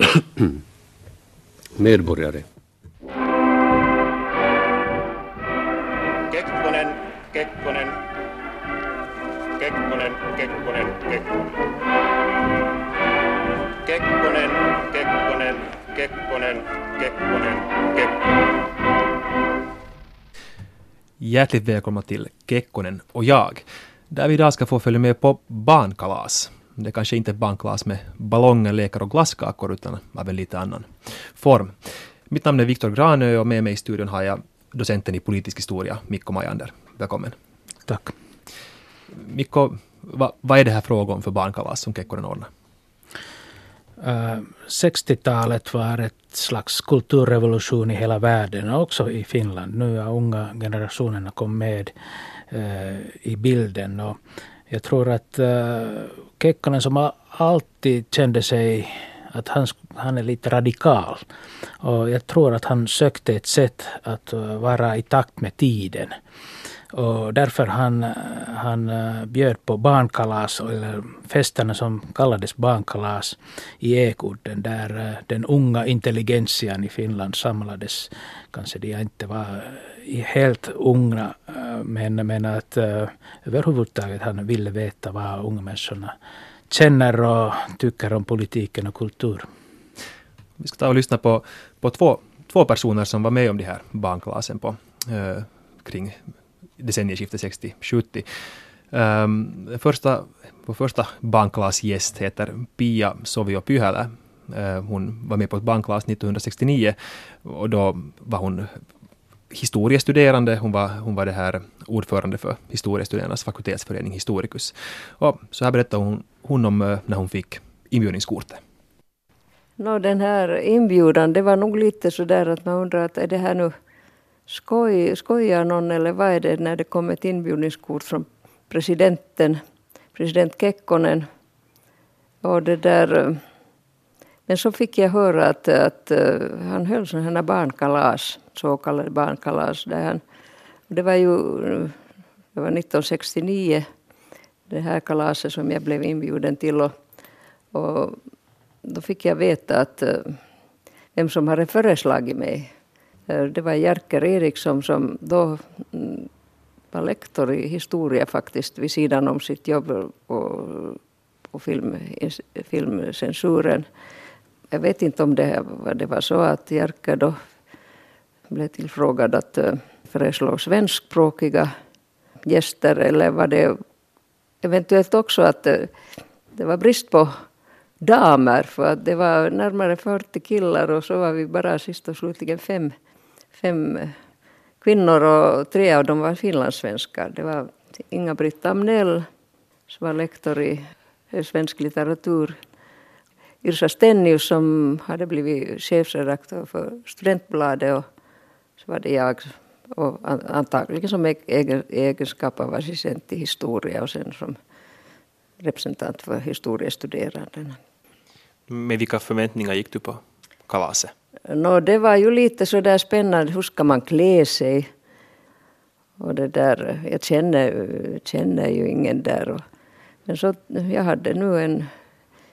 medborgare. Kekkonen, Kekkonen, Kekkonen, Kekkonen, Kekkonen. Kekkonen, Kekkonen, Kekkonen, Kekkonen, Kekkonen. Hjärtligt välkomna till Kekkonen och jag, där vi idag ska få följa med på barnkalas. Det är kanske inte ett barnkalas med ballonger, lekar och glasskakor, utan av en lite annan form. Mitt namn är Viktor Granö och med mig i studion har jag docenten i politisk historia, Mikko Majander. Välkommen. Tack. Mikko, vad, är det här frågan för barnkalas som Kekkonen ordnar? Uh, 60-talet var ett slags kulturrevolution i hela världen och också i Finland. Nu har unga generationerna kommit med uh, i bilden. Och jag tror att uh, Kekkonen som alltid kände sig att han, han är lite radikal. Och jag tror att han sökte ett sätt att eh, vara i takt med tiden. Och därför han, eh, han bjöd på barnkalas, eller festerna som kallades barnkalas i Ekudden, där den unga intelligentian i Finland samlades. Kanske de inte var helt unga, eh, men, men att eh, överhuvudtaget han ville veta vad unga människorna känner och tycker om politiken och kultur. Vi ska ta och lyssna på, på två, två personer som var med om de här barnklassen på, eh, kring decennieskiftet 60-70. Um, ehm, första, vår första barnklassgäst heter Pia Sovio Pyhälä. Uh, hon var med på ett barnklass 1969 och då var hon historiestuderande. Hon var, hon var det här ordförande för historiestuderandes fakultetsförening Historicus. Och så här berättar hon, hon om eh, när hon fick inbjudningskortet. No, den här inbjudan, det var nog lite så där att man undrar att är det här nu skoj, skojar någon eller vad är det när det kom ett inbjudningskort från presidenten, president Kekkonen. Och det där, eh, men så fick jag höra att, att eh, han höll sådana här barnkalas, så kallade barnkalas. Där han, det var ju det var 1969, det här kalaset som jag blev inbjuden till. Och, och då fick jag veta att eh, vem som hade föreslagit mig eh, det var Jerker Eriksson som då mm, var lektor i historia faktiskt vid sidan om sitt jobb på, på film, filmcensuren. Jag vet inte om det, det var så att Jerker då blev tillfrågad att eh, föreslå svenskspråkiga gäster eller var det eventuellt också att det, det var brist på damer för att det var närmare 40 killar och så var vi bara sist och slutligen fem fem eh, kvinnor och tre av dem var finlandssvenskar. Det var Inga-Britt Amnell som var lektor i svensk litteratur. Yrsa Stennius som hade blivit chefredaktör för Studentbladet och så var det jag och antagligen som egenskap av assistent i historia och sen som representant för historiestuderandena. Med vilka förväntningar gick du på kalaset? No, det var ju lite så där spännande, hur ska man klä sig? Och det där, jag känner, känner ju ingen där. Och, men så, jag hade nu en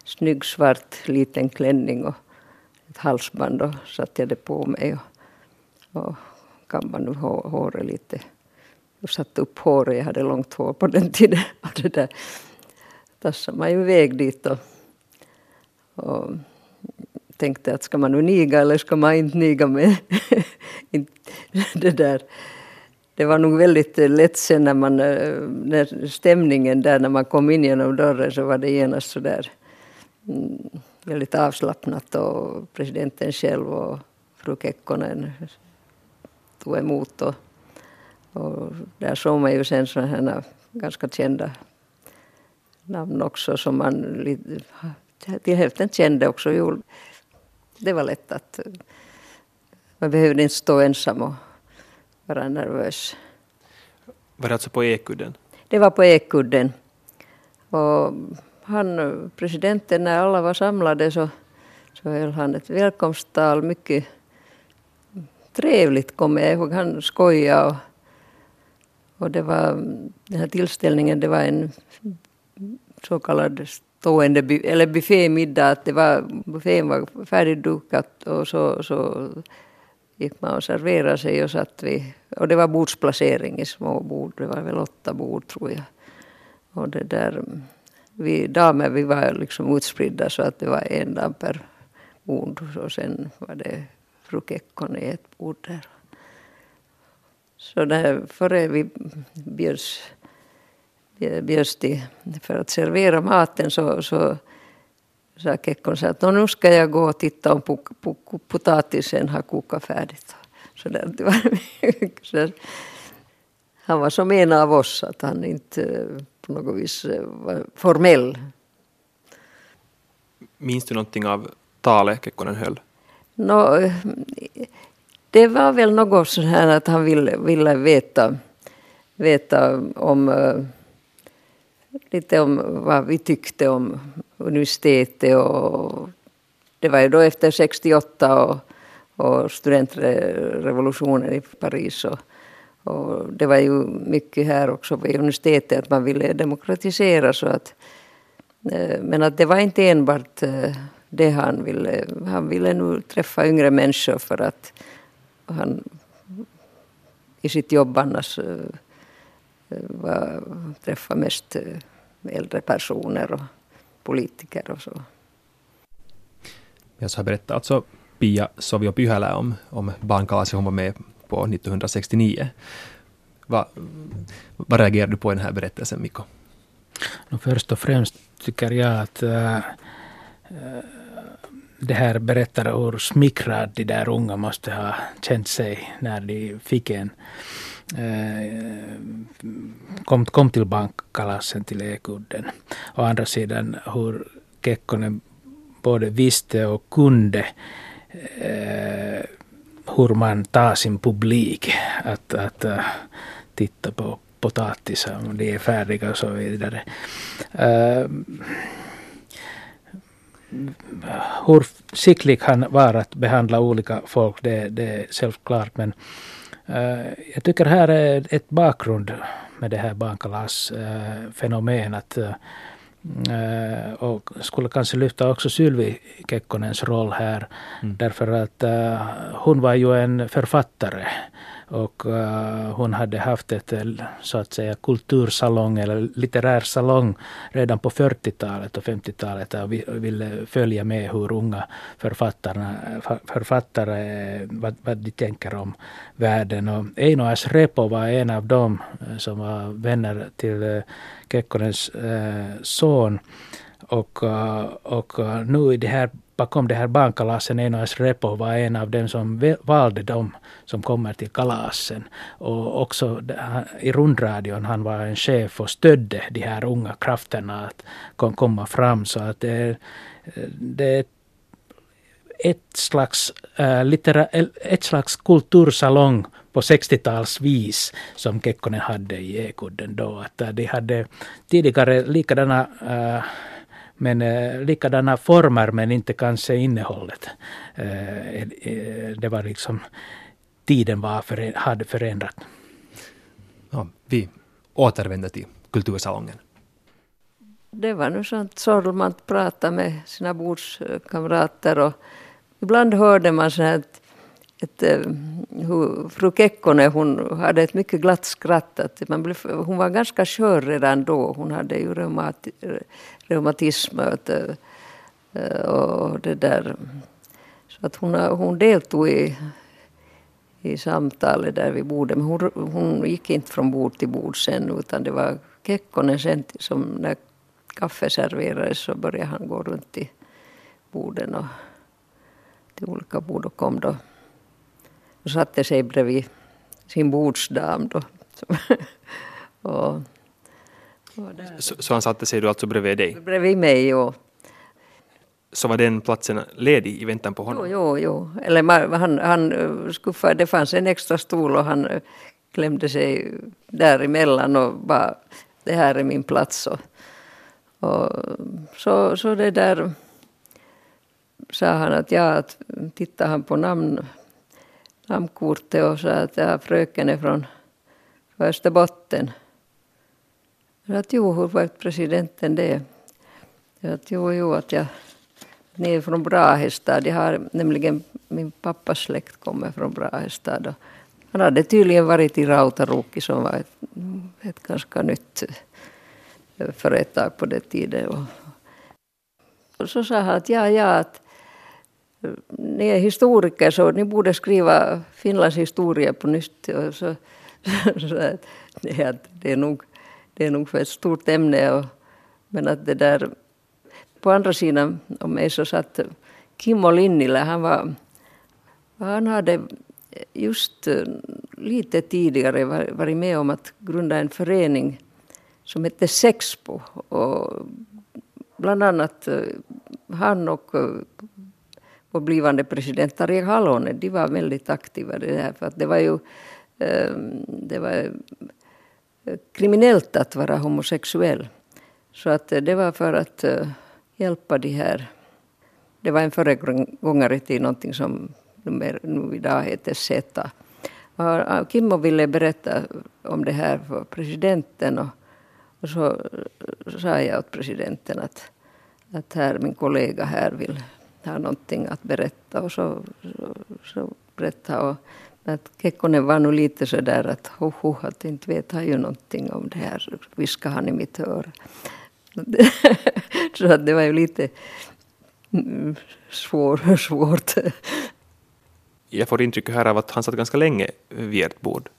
snygg svart liten klänning och ett halsband och satte jag det på mig. Och, och kammade nu håret lite. Jag satte upp håret, jag hade långt hår på den tiden. Och det där tassade man ju iväg dit. Och, och tänkte att ska man nu niga eller ska man inte niga med det där. Det var nog väldigt lätt sen när, man, eh, när stämningen där när man kom in genom dörren så var det genast så där väldigt avslappnat och presidenten själv och fru Kekkonen tog emot och, och där såg man ju sen sådana här ganska kända namn också som man till hälften kände också det var lätt att man behövde inte stå ensam och vara nervös. Var det alltså på Ekudden? Det var på Ekudden. Och han, presidenten, när alla var samlade så, så höll han ett välkomsttal. Mycket trevligt kommer jag ihåg. Han skojade och, och det var, den här tillställningen det var en så kallad stående eller buffémiddag, att det var, buffén var färdigdukat och så, så gick man och serverade sig och satt vi, och det var bordsplacering i små bord, det var väl åtta bord tror jag. Och det där, vi damer vi var liksom utspridda så att det var en dam per bord och sen var det fru Kekkon i ett bord där. Så där, före vi bjöds, bjöds till för att servera maten så, så sa Kekkonen att nu ska jag gå och titta om potatisen har kokat färdigt. Så där, det var, så han var som en av oss, att han inte på något vis var formell. Minns du någonting av talet Kekkonen höll? No, det var väl något så här att han ville, ville veta, veta om uh, lite om vad vi tyckte om universitetet och det var ju då efter 68 och, och studentrevolutionen i Paris och, och det var ju mycket här också på universitetet att man ville demokratisera så att eh, men att det var inte enbart eh, det han ville. Han ville nu träffa yngre människor för att han i sitt jobb annars eh, var, träffa mest äldre personer och politiker och så. Jag ska berätta alltså Pia Sovio-Pyhälä om, om barnkalaset hon var med på 1969. Vad, vad reagerar du på i den här berättelsen, Mikko? No, först och främst tycker jag att äh, äh, det här berättar hur smickrad de där unga måste ha känt sig när de fick en äh, kom, kom till bankkalasen till Ekudden. Å andra sidan hur Kekkonen både visste och kunde äh, hur man tar sin publik att, att uh, titta på potatisar om de är färdiga och så vidare. Uh, hur skicklig han var att behandla olika folk, det, det är självklart. Men uh, jag tycker här är ett bakgrund med det här barnkalasfenomenet. Uh, och skulle kanske lyfta också Sylvi Kekkonens roll här. Mm. Därför att uh, hon var ju en författare och uh, hon hade haft ett eh, så att säga kultursalong eller litterär salong redan på 40-talet och 50-talet och ville följa med hur unga författarna, författare, vad, vad de tänker om världen. Och Eino S. Repo var en av dem eh, som var vänner till Kekkonens son. Och, och nu i det här bakom det här barnkalasen, Einar Repo var en av dem som valde dem som kommer till kalasen. Och också i rundradion, han var en chef och stödde de här unga krafterna att komma fram. Så att det, det är ett slags, äh, litera, ett slags kultursalong på 60-talsvis som Kekkonen hade i Ekudden då. Att de hade tidigare likadana äh, men eh, likadana former men inte kanske innehållet. Eh, det var liksom tiden var för, hade förändrat. Ja, vi återvänder till Kultursalongen. Det var nu sånt sorgligt att prata med sina bordskamrater och ibland hörde man så här att, ett, eh, hur fru Kekkonen hon hade ett mycket glatt skratt. Att man blev, hon var ganska skör redan då. Hon hade ju reumati, reumatism och, eh, och det där. Så att hon, hon deltog i i samtalet där vid bordet. Men hon, hon gick inte från bord till bord sen utan det var Kekkonen sen som när kaffe serverades så började han gå runt till borden och till olika bord och kom då och satte sig bredvid sin bordsdam då. och, och så, så, han satte sig då alltså bredvid dig? Bredvid mig, ja så var den platsen ledig i väntan på honom? Jo, jo, jo. Eller han, han eh, skuffade, det fanns en extra stol och han eh, klämde sig däremellan och bara det här är min plats. Och, och så, så det där sa han att ja, att tittade han på namn, namnkortet och sa att ja, fröken är från Österbotten. Att jo, hur var presidenten det? Att, jo, jo, att jag, ni är från Brahestad. Jag har nämligen, min pappas släkt kommer från Brahestad. Och han hade tydligen varit i Rautaruukki som var ett, ett ganska nytt företag på den tiden. Och, så sa han att ja, ja, att ni är historiker så ni borde skriva Finlands historia på nytt. Och så, så, så det, är, det, är nog, det är nog för ett stort ämne. Och, men att det där, på andra sidan om mig så satt Kimmo Linnilä. Han, var, han hade just lite tidigare varit med om att grunda en förening som hette Sexpo. Och bland annat eh, han och eh, vår blivande president Tarja Halonen, de var väldigt aktiva det här. För att det var ju ehm, det var eh, kriminellt att vara homosexuell. Så att eh, det var för att eh, hjälpa de här. Det var en föregångare till någonting som nu idag heter SETA. Kimmo ville berätta om det här för presidenten och, och så sa jag åt presidenten att, att här, min kollega här vill ha någonting att berätta och så, så, så berätta. Och, att Kekkonen var nog lite så där att ho, ho, att inte vet han ju någonting om det här, viskade han i mitt öra. så att det var ju lite mm, svår, svårt jag får intrycket här av att han satt ganska länge vid ert bord.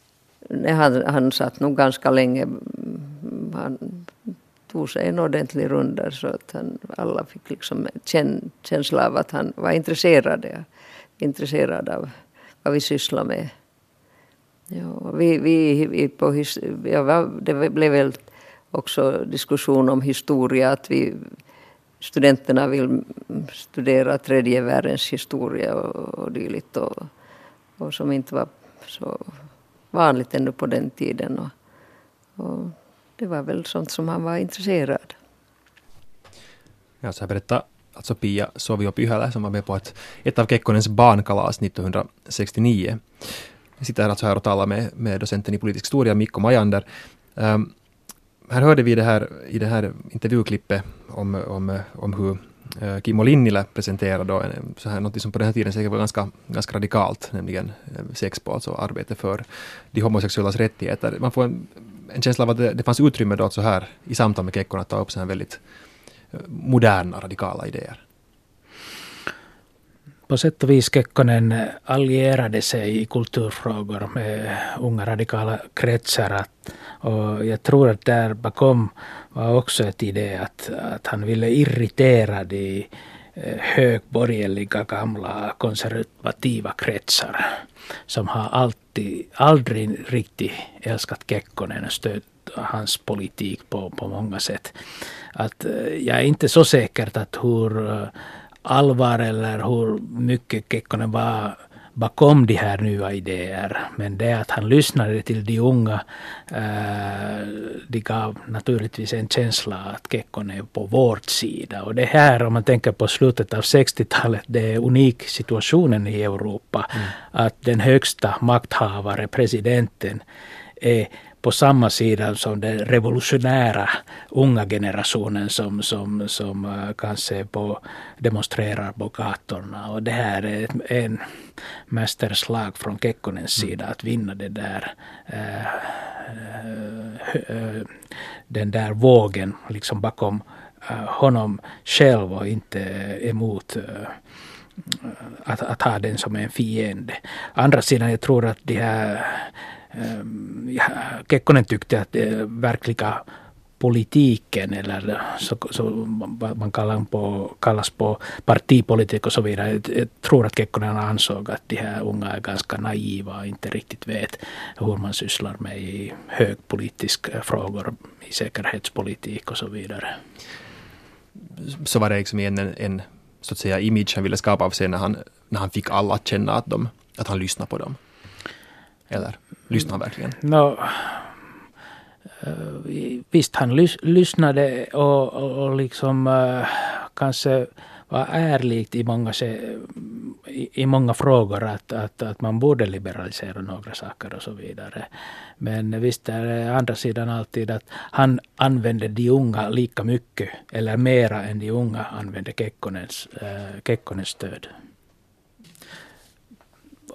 Nej, han, han satt nog ganska länge. Han tog sig en ordentlig runda så att han, alla fick liksom en känsla av att han var intresserad, intresserad av vad vi sysslar med. Ja, vi, vi, vi på ja, det blev väl också diskussion om historia, att vi studenterna vill studera tredje världens historia och, och dylikt. Och, och som inte var så vanligt ännu på den tiden. Och, och det var väl sånt som han var intresserad. Ja, så här berättar alltså äh, Pia Sovio-Pyhälä som var med på ett, ett av Kekkonens barnkalas 1969. Jag sitter här alltså här och talar med, med docenten i politisk historia Mikko Majander. Um, här hörde vi det här, i det här intervjuklippet om, om, om hur Eh, Kimmo Linnilä presenterade då en, så här, något som på den här tiden säkert var ganska, ganska radikalt, nämligen eh, sex sexpo, alltså arbete för de homosexuellas rättigheter. Man får en, en känsla av att det, det fanns utrymme då så här i samtal med Kekkon att ta upp så här väldigt eh, moderna, radikala idéer på sätt och vis Kekkonen allierade sig i kulturfrågor med unga radikala kretsar. och jag tror att där bakom var också ett idé att, att han ville irritera de eh, högborgerliga gamla konservativa kretsar som har alltid, aldrig riktigt älskat Kekkonen och stött hans politik på, på många sätt. Att, eh, jag är inte så säker att hur eh, allvar eller hur mycket Kekkonen var bakom de här nya idéer. Men det att han lyssnade till de unga, äh, de gav naturligtvis en känsla att Kekkonen är på vår sida. Och det här, om man tänker på slutet av 60-talet, det är unik situationen i Europa. Mm. Att den högsta makthavare, presidenten, är på samma sida som den revolutionära unga generationen som, som, som uh, kanske på, demonstrerar på gatorna. Och det här är en mästerslag från Kekkonens mm. sida att vinna det där uh, uh, den där vågen liksom bakom honom själv och inte emot att, att ha den som en fiende. Andra sidan, jag tror att de här Ehm, Kekkonen tyckte att det eh, verkliga politiken eller eh, så, så man kallar på, kallas på partipolitik och så vidare. Jag tror att Kekkonen ansåg att de här unga är ganska naiva och inte riktigt vet hur man sysslar med i högpolitiska eh, frågor, i säkerhetspolitik och så vidare. Så var det liksom en, en så att säga image han ville skapa av sig när han, när han fick alla att känna att, de, att han lyssnade på dem? Eller lyssnade han verkligen? No, eh, visst, han lys lyssnade och, och, och liksom uh, kanske var ärligt i många, i, i många frågor att, att, att man borde liberalisera några saker och så vidare. Men visst är det andra sidan alltid att han använde de unga lika mycket eller mera än de unga använde Kekkonens, äh, Kekkonens stöd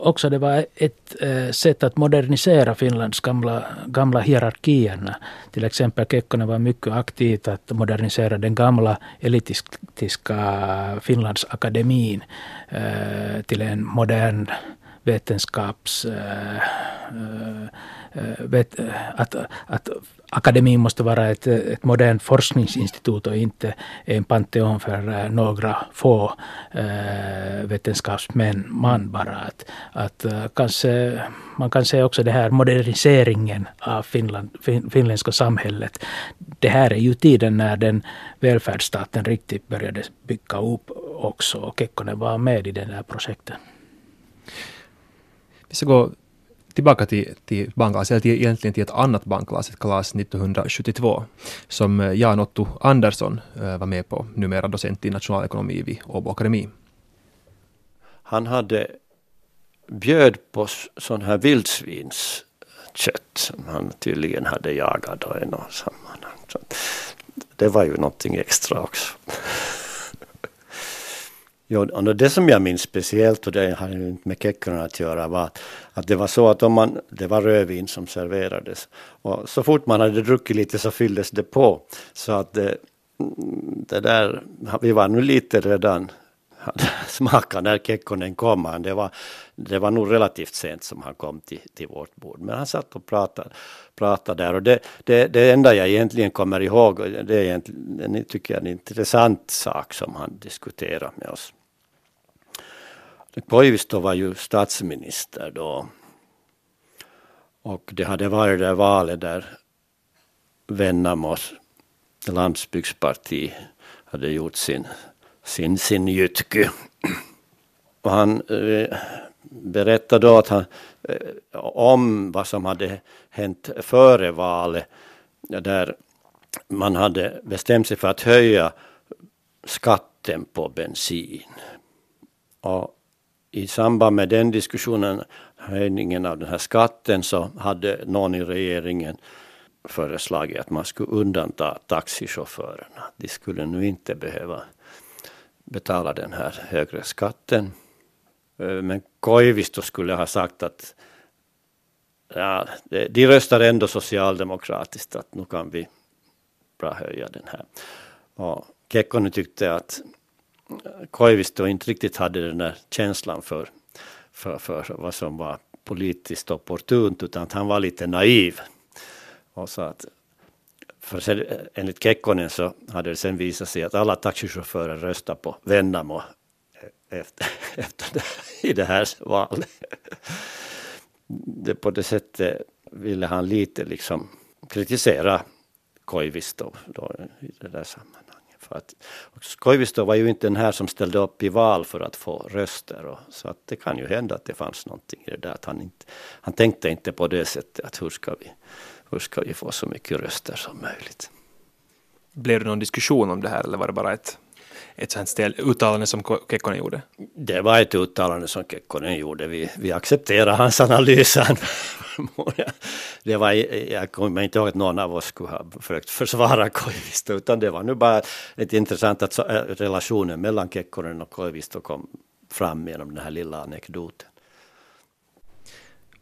också det var ett eh, sätt att modernisera Finlands gamla, gamla hierarkierna. Till exempel Kekkonen var mycket aktivt att modernisera den gamla elitistiska Finlandsakademin eh, till en modern vetenskaps... Eh, Eh, vet, eh, att, att akademin måste vara ett, ett modernt forskningsinstitut och inte en panteon för eh, några få äh, vetenskapsmän, man bara. Att, att kanske, man kan se också det här moderniseringen av Finland, fin, finländska samhället. Det här är ju tiden när den välfärdsstaten riktigt började bygga upp också och Kekkonen var med i det här projektet. Vi ska gå tillbaka till, till bankklass, eller till, egentligen till ett annat bankklass, ett klass 1972, som eh, Jan Otto Andersson äh, var med på, numera docent i nationalekonomi vid Åbo Akademi. Han hade bjöd på sån här vildsvinskött som han tydligen hade jagat i något sammanhang. Så det var ju någonting extra också. Jo, och det som jag minns speciellt, och det har ju inte med Kekkonen att göra, var att det var så att om man, det var rödvin som serverades. Och så fort man hade druckit lite så fylldes det på. Så att det, det där, vi var nu lite redan smaka när Kekkonen kom. Han, det, var, det var nog relativt sent som han kom till, till vårt bord. Men han satt och pratade, pratade där. Och det, det, det enda jag egentligen kommer ihåg, det är egentligen, tycker jag, en intressant sak som han diskuterade med oss. Koivisto var ju statsminister då. Och det hade varit det valet där Vennamos landsbygdsparti hade gjort sin, sin, sin jytky. Och han eh, berättade då att han, eh, om vad som hade hänt före valet där man hade bestämt sig för att höja skatten på bensin. Och i samband med den diskussionen, höjningen av den här skatten, så hade någon i regeringen föreslagit att man skulle undanta taxichaufförerna. De skulle nu inte behöva betala den här högre skatten. Eh, men Koivisto skulle ha sagt att ja, de röstar ändå socialdemokratiskt att nu kan vi bra höja den här. Och Kekkonen tyckte att Koivisto inte riktigt hade den där känslan för, för, för vad som var politiskt opportunt utan att han var lite naiv. Och så att, för sen, enligt Kekkonen så hade det sen visat sig att alla taxichaufförer röstade på Vennamo e-, efter, efter det, i det här valet. Det, på det sättet ville han lite liksom kritisera Koivisto då, i det där sammanhanget. För att Koivisto var ju inte den här som ställde upp i val för att få röster. Och, så att det kan ju hända att det fanns någonting i det där. Att han, inte, han tänkte inte på det sättet att hur ska, vi, hur ska vi få så mycket röster som möjligt. Blev det någon diskussion om det här eller var det bara ett, ett sånt ställ, uttalande som Kekkonen gjorde? Det var ett uttalande som Kekkonen gjorde. Vi, vi accepterar hans analys. det var, jag kommer inte ihåg att någon av oss skulle ha försökt försvara Koivisto utan det var nu bara ett intressant att relationen mellan Kekkonen och Koivisto kom fram genom den här lilla anekdoten.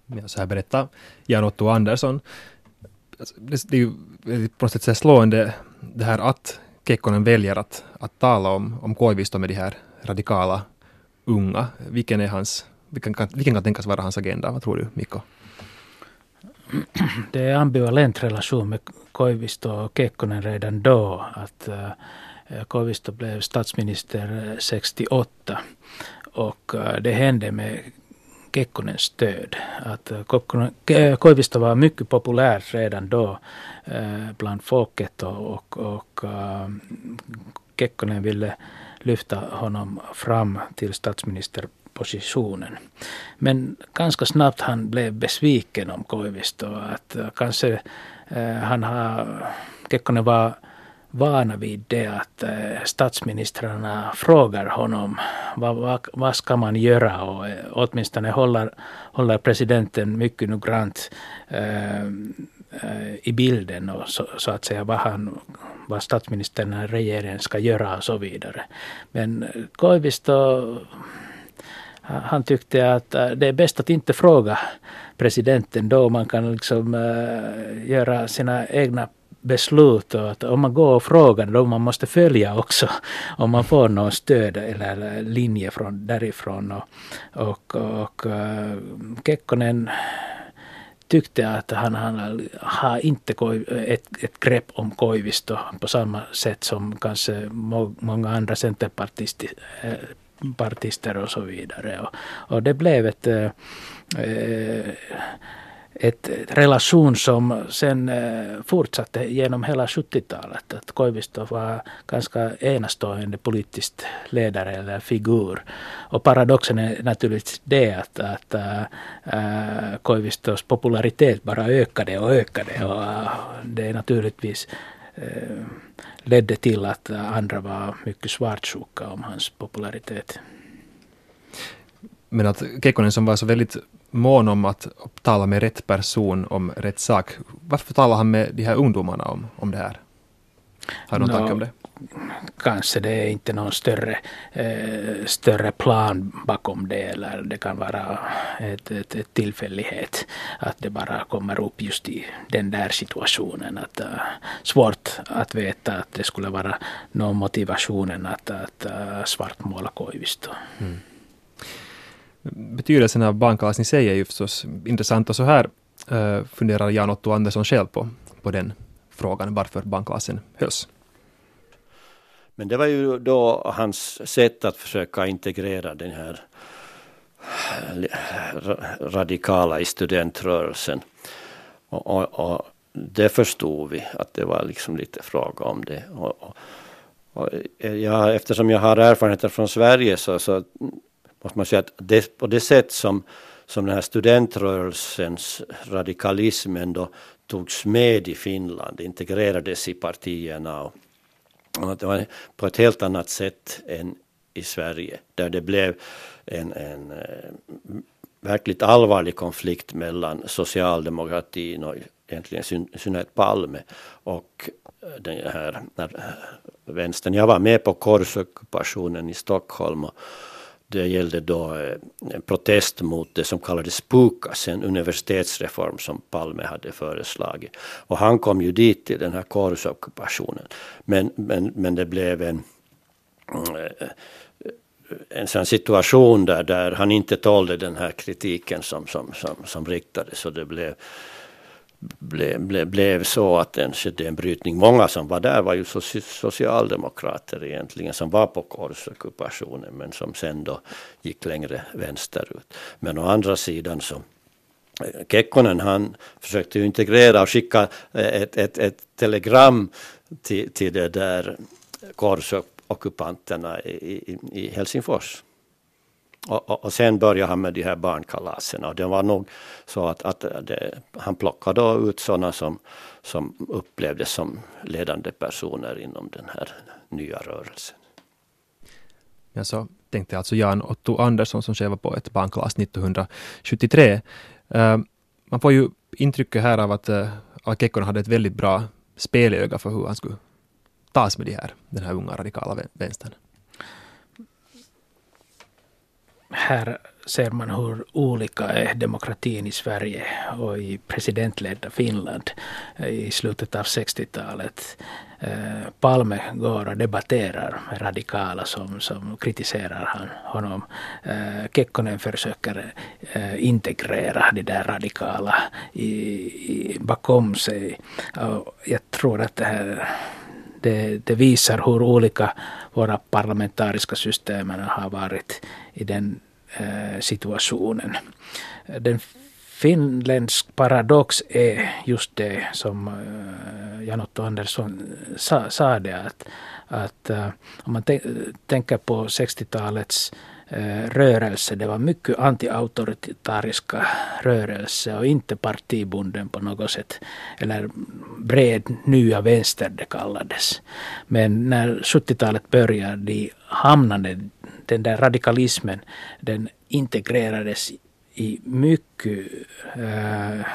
Ja, så här berättar Jan-Otto Andersson. Alltså, det är ju på något sätt slående det här att Kekkonen väljer att, att tala om, om Koivisto med de här radikala unga. Vilken, är hans, vilken, kan, vilken kan tänkas vara hans agenda? Vad tror du, Mikko? det är ambivalent relation med Koivisto och Kekkonen redan då. Att eh, Koivisto blev statsminister eh, 68 och eh, det hände med Kekkonens stöd. Att eh, eh, Koivisto var mycket populär redan då eh, bland folket och, och, och Kekkonen ville lyfta honom fram till statsministerpositionen. Men ganska snabbt han blev besviken om Koivisto. Att kanske han har, Kekkonen var, vana vid det att eh, statsministrarna frågar honom vad, vad, vad ska man göra och eh, åtminstone håller, håller presidenten mycket noggrant äh, i bilden och så, så, att säga vad, han, vad statsministern och regeringen ska göra och så vidare. Men Koivisto han tyckte att det är bäst att inte fråga presidenten då man kan liksom göra sina egna beslut och att om man går och frågar då man måste följa också om man får någon stöd eller linje från därifrån. Och, och, och eh, Kekkonen tyckte att han, han har inte ett, ett grepp om Koivisto på samma sätt som kanske många andra centerpartister eh, och så vidare. Och, och det blev ett äh, ett relation som sen eh, fortsatte genom hela 70-talet. Att Koivisto var ganska enastående politisk ledare eller figur. Och paradoxen är naturligtvis det att, att äh, Koivistos popularitet bara ökade och ökade. Och äh, det är naturligtvis äh, ledde till att andra var mycket svartsjuka om hans popularitet. Men att Kekkonen som var så väldigt mån om att tala med rätt person om rätt sak. Varför talar han med de här ungdomarna om, om det här? Har du någon no, tanke om det? Kanske det är inte någon större, eh, större plan bakom det eller det kan vara ett, ett, ett, tillfällighet att det bara kommer upp just i den där situationen. Att, uh, svårt att veta att det skulle vara någon motivationen att, att uh, svartmåla Koivisto. Mm betydelsen av barnkalas i sig är ju förstås intressant och så här uh, funderar Jan Otto Andersson själv på, på den frågan, varför barnklassen hölls. Men det var ju då hans sätt att försöka integrera den här eh, radikala i studentrörelsen. Och, och, och, det förstod vi att det var liksom lite fråga om det. Och, och eh, jag, eftersom jag har erfarenheter från Sverige så, så måste man säga att det, på det sätt som, som den här studentrörelsens radikalism ändå togs med i Finland, integrerades i partierna och, och det var på ett helt annat sätt än i Sverige där det blev en, en eh, verkligt allvarlig konflikt mellan socialdemokratin och egentligen i synnerhet Palme och eh, den här eh, vänstern. Jag var med på korsockupationen i Stockholm och, det gällde då en protest mot det som kallades PUKAS, en universitetsreform som Palme hade föreslagit. Och han kom ju dit till den här kårhusockupationen. Men, men, men det blev en, eh, en sån situation där, där han inte tålde den här kritiken som, som, som, som riktades. Och det blev ble, ble, blev så att det skedde en brytning. Många som var där var ju socialdemokrater egentligen som var på korsockupationen men som sen då gick längre vänsterut. Men å andra sidan så eh, Kekkonen han försökte ju integrera och skicka eh, ett, ett, ett telegram till, till det där korsockupanterna i, i, i Helsingfors. Och, och, och, sen började han med de här barnkalasen och det var nog så att, att det, han plockade då ut sådana som, som upplevdes som ledande personer inom den här nya rörelsen. Jag så tänkte alltså Jan Otto Andersson som själv var på ett barnkalas 1973. Uh, eh, man får ju intrycket här av att uh, Kekkonen hade ett väldigt bra spelöga för hur han skulle tas med de här, den här unga radikala vänstern här ser man hur olika är demokratin i Sverige och i presidentledda Finland i slutet av 60-talet. Eh, Palme går och debatterar med radikala som, som kritiserar han, honom. Eh, Kekkonen försöker eh, integrera de där radikala i, i, bakom sig. Och jag tror att det här det, det, visar hur olika våra parlamentariska system har varit i den eh, situationen. Den finländsk paradox är just det som eh, Jan-Otto Andersson sa, sa det att, att eh, om man tänker på 60-talets eh, Eh, rörelse. Det var mycket antiautoritariska rörelser och inte partibunden på något sätt. Eller bred nya vänster det kallades. Men när 70-talet började de hamnade den där radikalismen den integrerades i mycket äh,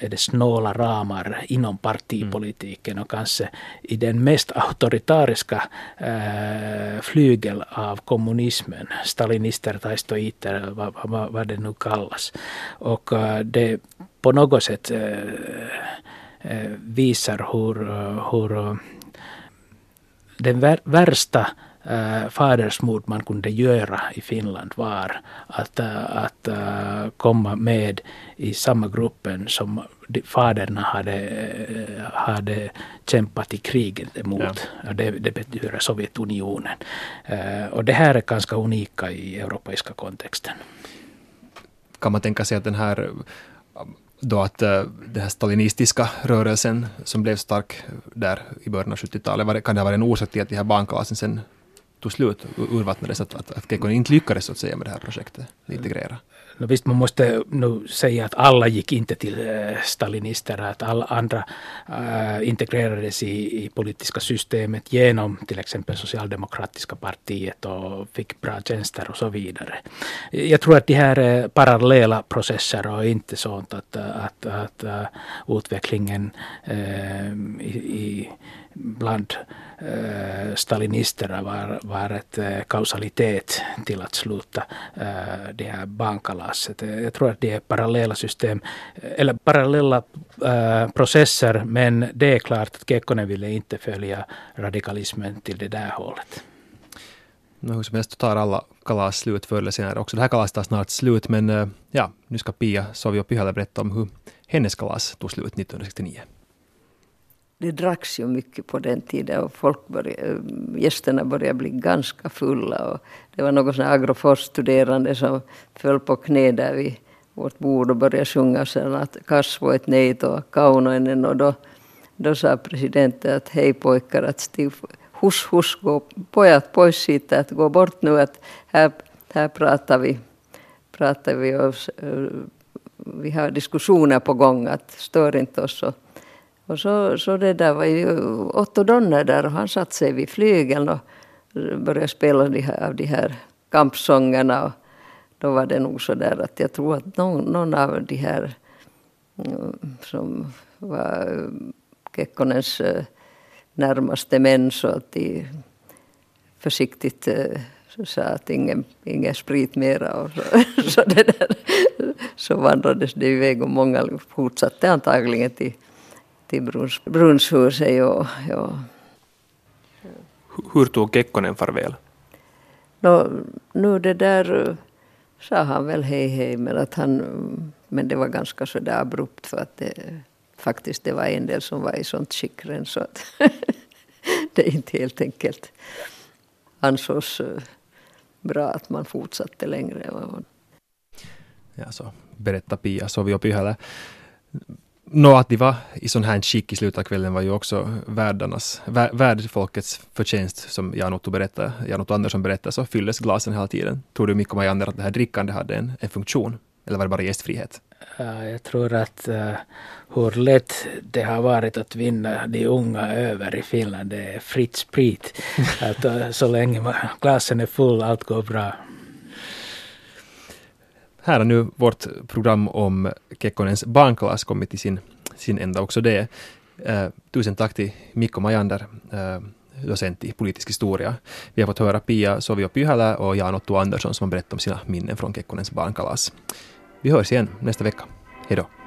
är det snåla ramar inom partipolitiken och kanske i den mest auktoritariska äh, eh, flygel av kommunismen, stalinister, taistoiter, vad, vad, vad det nu kallas. Och äh, det på något sätt äh, visar hur, hur den värsta äh, fadersmord man kunde göra i Finland var att, äh, att äh, komma med i samma gruppen som faderna hade, hade kämpat i kriget emot. Ja. Det, det betyder Sovjetunionen. Och det här är ganska unika i europeiska kontexten. Kan man tänka sig att den här då att den här stalinistiska rörelsen som blev stark där i början av 70-talet, kan det ha varit en orsak till att de här barnkalasen sen tog slut, urvattnades, att, att, att Kekkonen inte lyckades så att säga med det här projektet, integrera? No, visst, man måste nu säga att alla gick inte till eh, stalinister, att alla andra äh, integrerades i, i politiska systemet genom till exempel socialdemokratiska partiet och fick bra tjänster och så vidare. Jag tror att de här är parallella processer och inte sånt att, att, att, att utvecklingen äh, i, i bland äh, stalinisterna var, var ett äh, kausalitet till att sluta äh, det här barnkalaset. Jag tror att det är parallella system, eller parallella äh, processer, men det är klart att Kekkonen ville inte följa radikalismen till det där hållet. No, hur som helst tar alla kalas slut förr eller senare också. Det här kalaset tar snart slut, men ja, nu ska Pia Sovio Pyhälä berätta om hur hennes kalas tog slut 1969 det dracks ju mycket på den tiden och folk började, eh, gästerna började bli ganska fulla. Och det var någon Agroforsstuderande som föll på knä där vid vårt bord och började sjunga sen att kasvo ett nej och kaunoinen och då, då sa presidenten att hej pojkar, att stiv, hus, hus, gå, pojat pois siitä, att gå bort nu, att här, här pratar vi, pratar vi och eh, vi har diskussioner på gång, att stör inte oss. Och, och så, så det där var ju Otto Donner där och han satte sig vid flygeln och började spela de här, av de här kampsångerna. Och då var det nog så där att jag tror att någon, någon av de här mm, som var Kekkonens eh, närmaste män så att de försiktigt så sa att ingen, ingen sprit mera. Och så, så, det där, så vandrades det iväg och många fortsatte antagligen till till Bruns, Brunshuset. Ja, ja. Hur tog Kekkonen farväl? No, nu det där sa han väl hej hej men att han men det var ganska så där abrupt för att det faktiskt det var en del som var i sånt skick så att det inte helt enkelt ansågs eh, bra att man fortsatte längre. Ja, så berättar Pia Sovio Pyhälä. Nå, att de var i sån här skick i slutet av kvällen var ju också värdarnas, värdfolkets förtjänst, som Jan-Otto berättade, Jan-Otto Andersson berättade, så fylldes glasen hela tiden. Tror du, Mikko Majander, att det här drickandet hade en, en funktion? Eller var det bara gästfrihet? Jag tror att uh, hur lätt det har varit att vinna de unga över i Finland, det är fritt sprit. att, uh, så länge glasen är full, allt går bra. Här har nu vårt program om Kekkonens barnklass kommit till sin, sin ända också det. Uh, tusen tack till Mikko Majander, uh, docent i politisk historia. Vi har fått höra Pia Sovio Pyhälä och Jan-Otto Andersson som har berättat om sina minnen från Kekkonens barnkalas. Vi hörs igen nästa vecka. Hej då!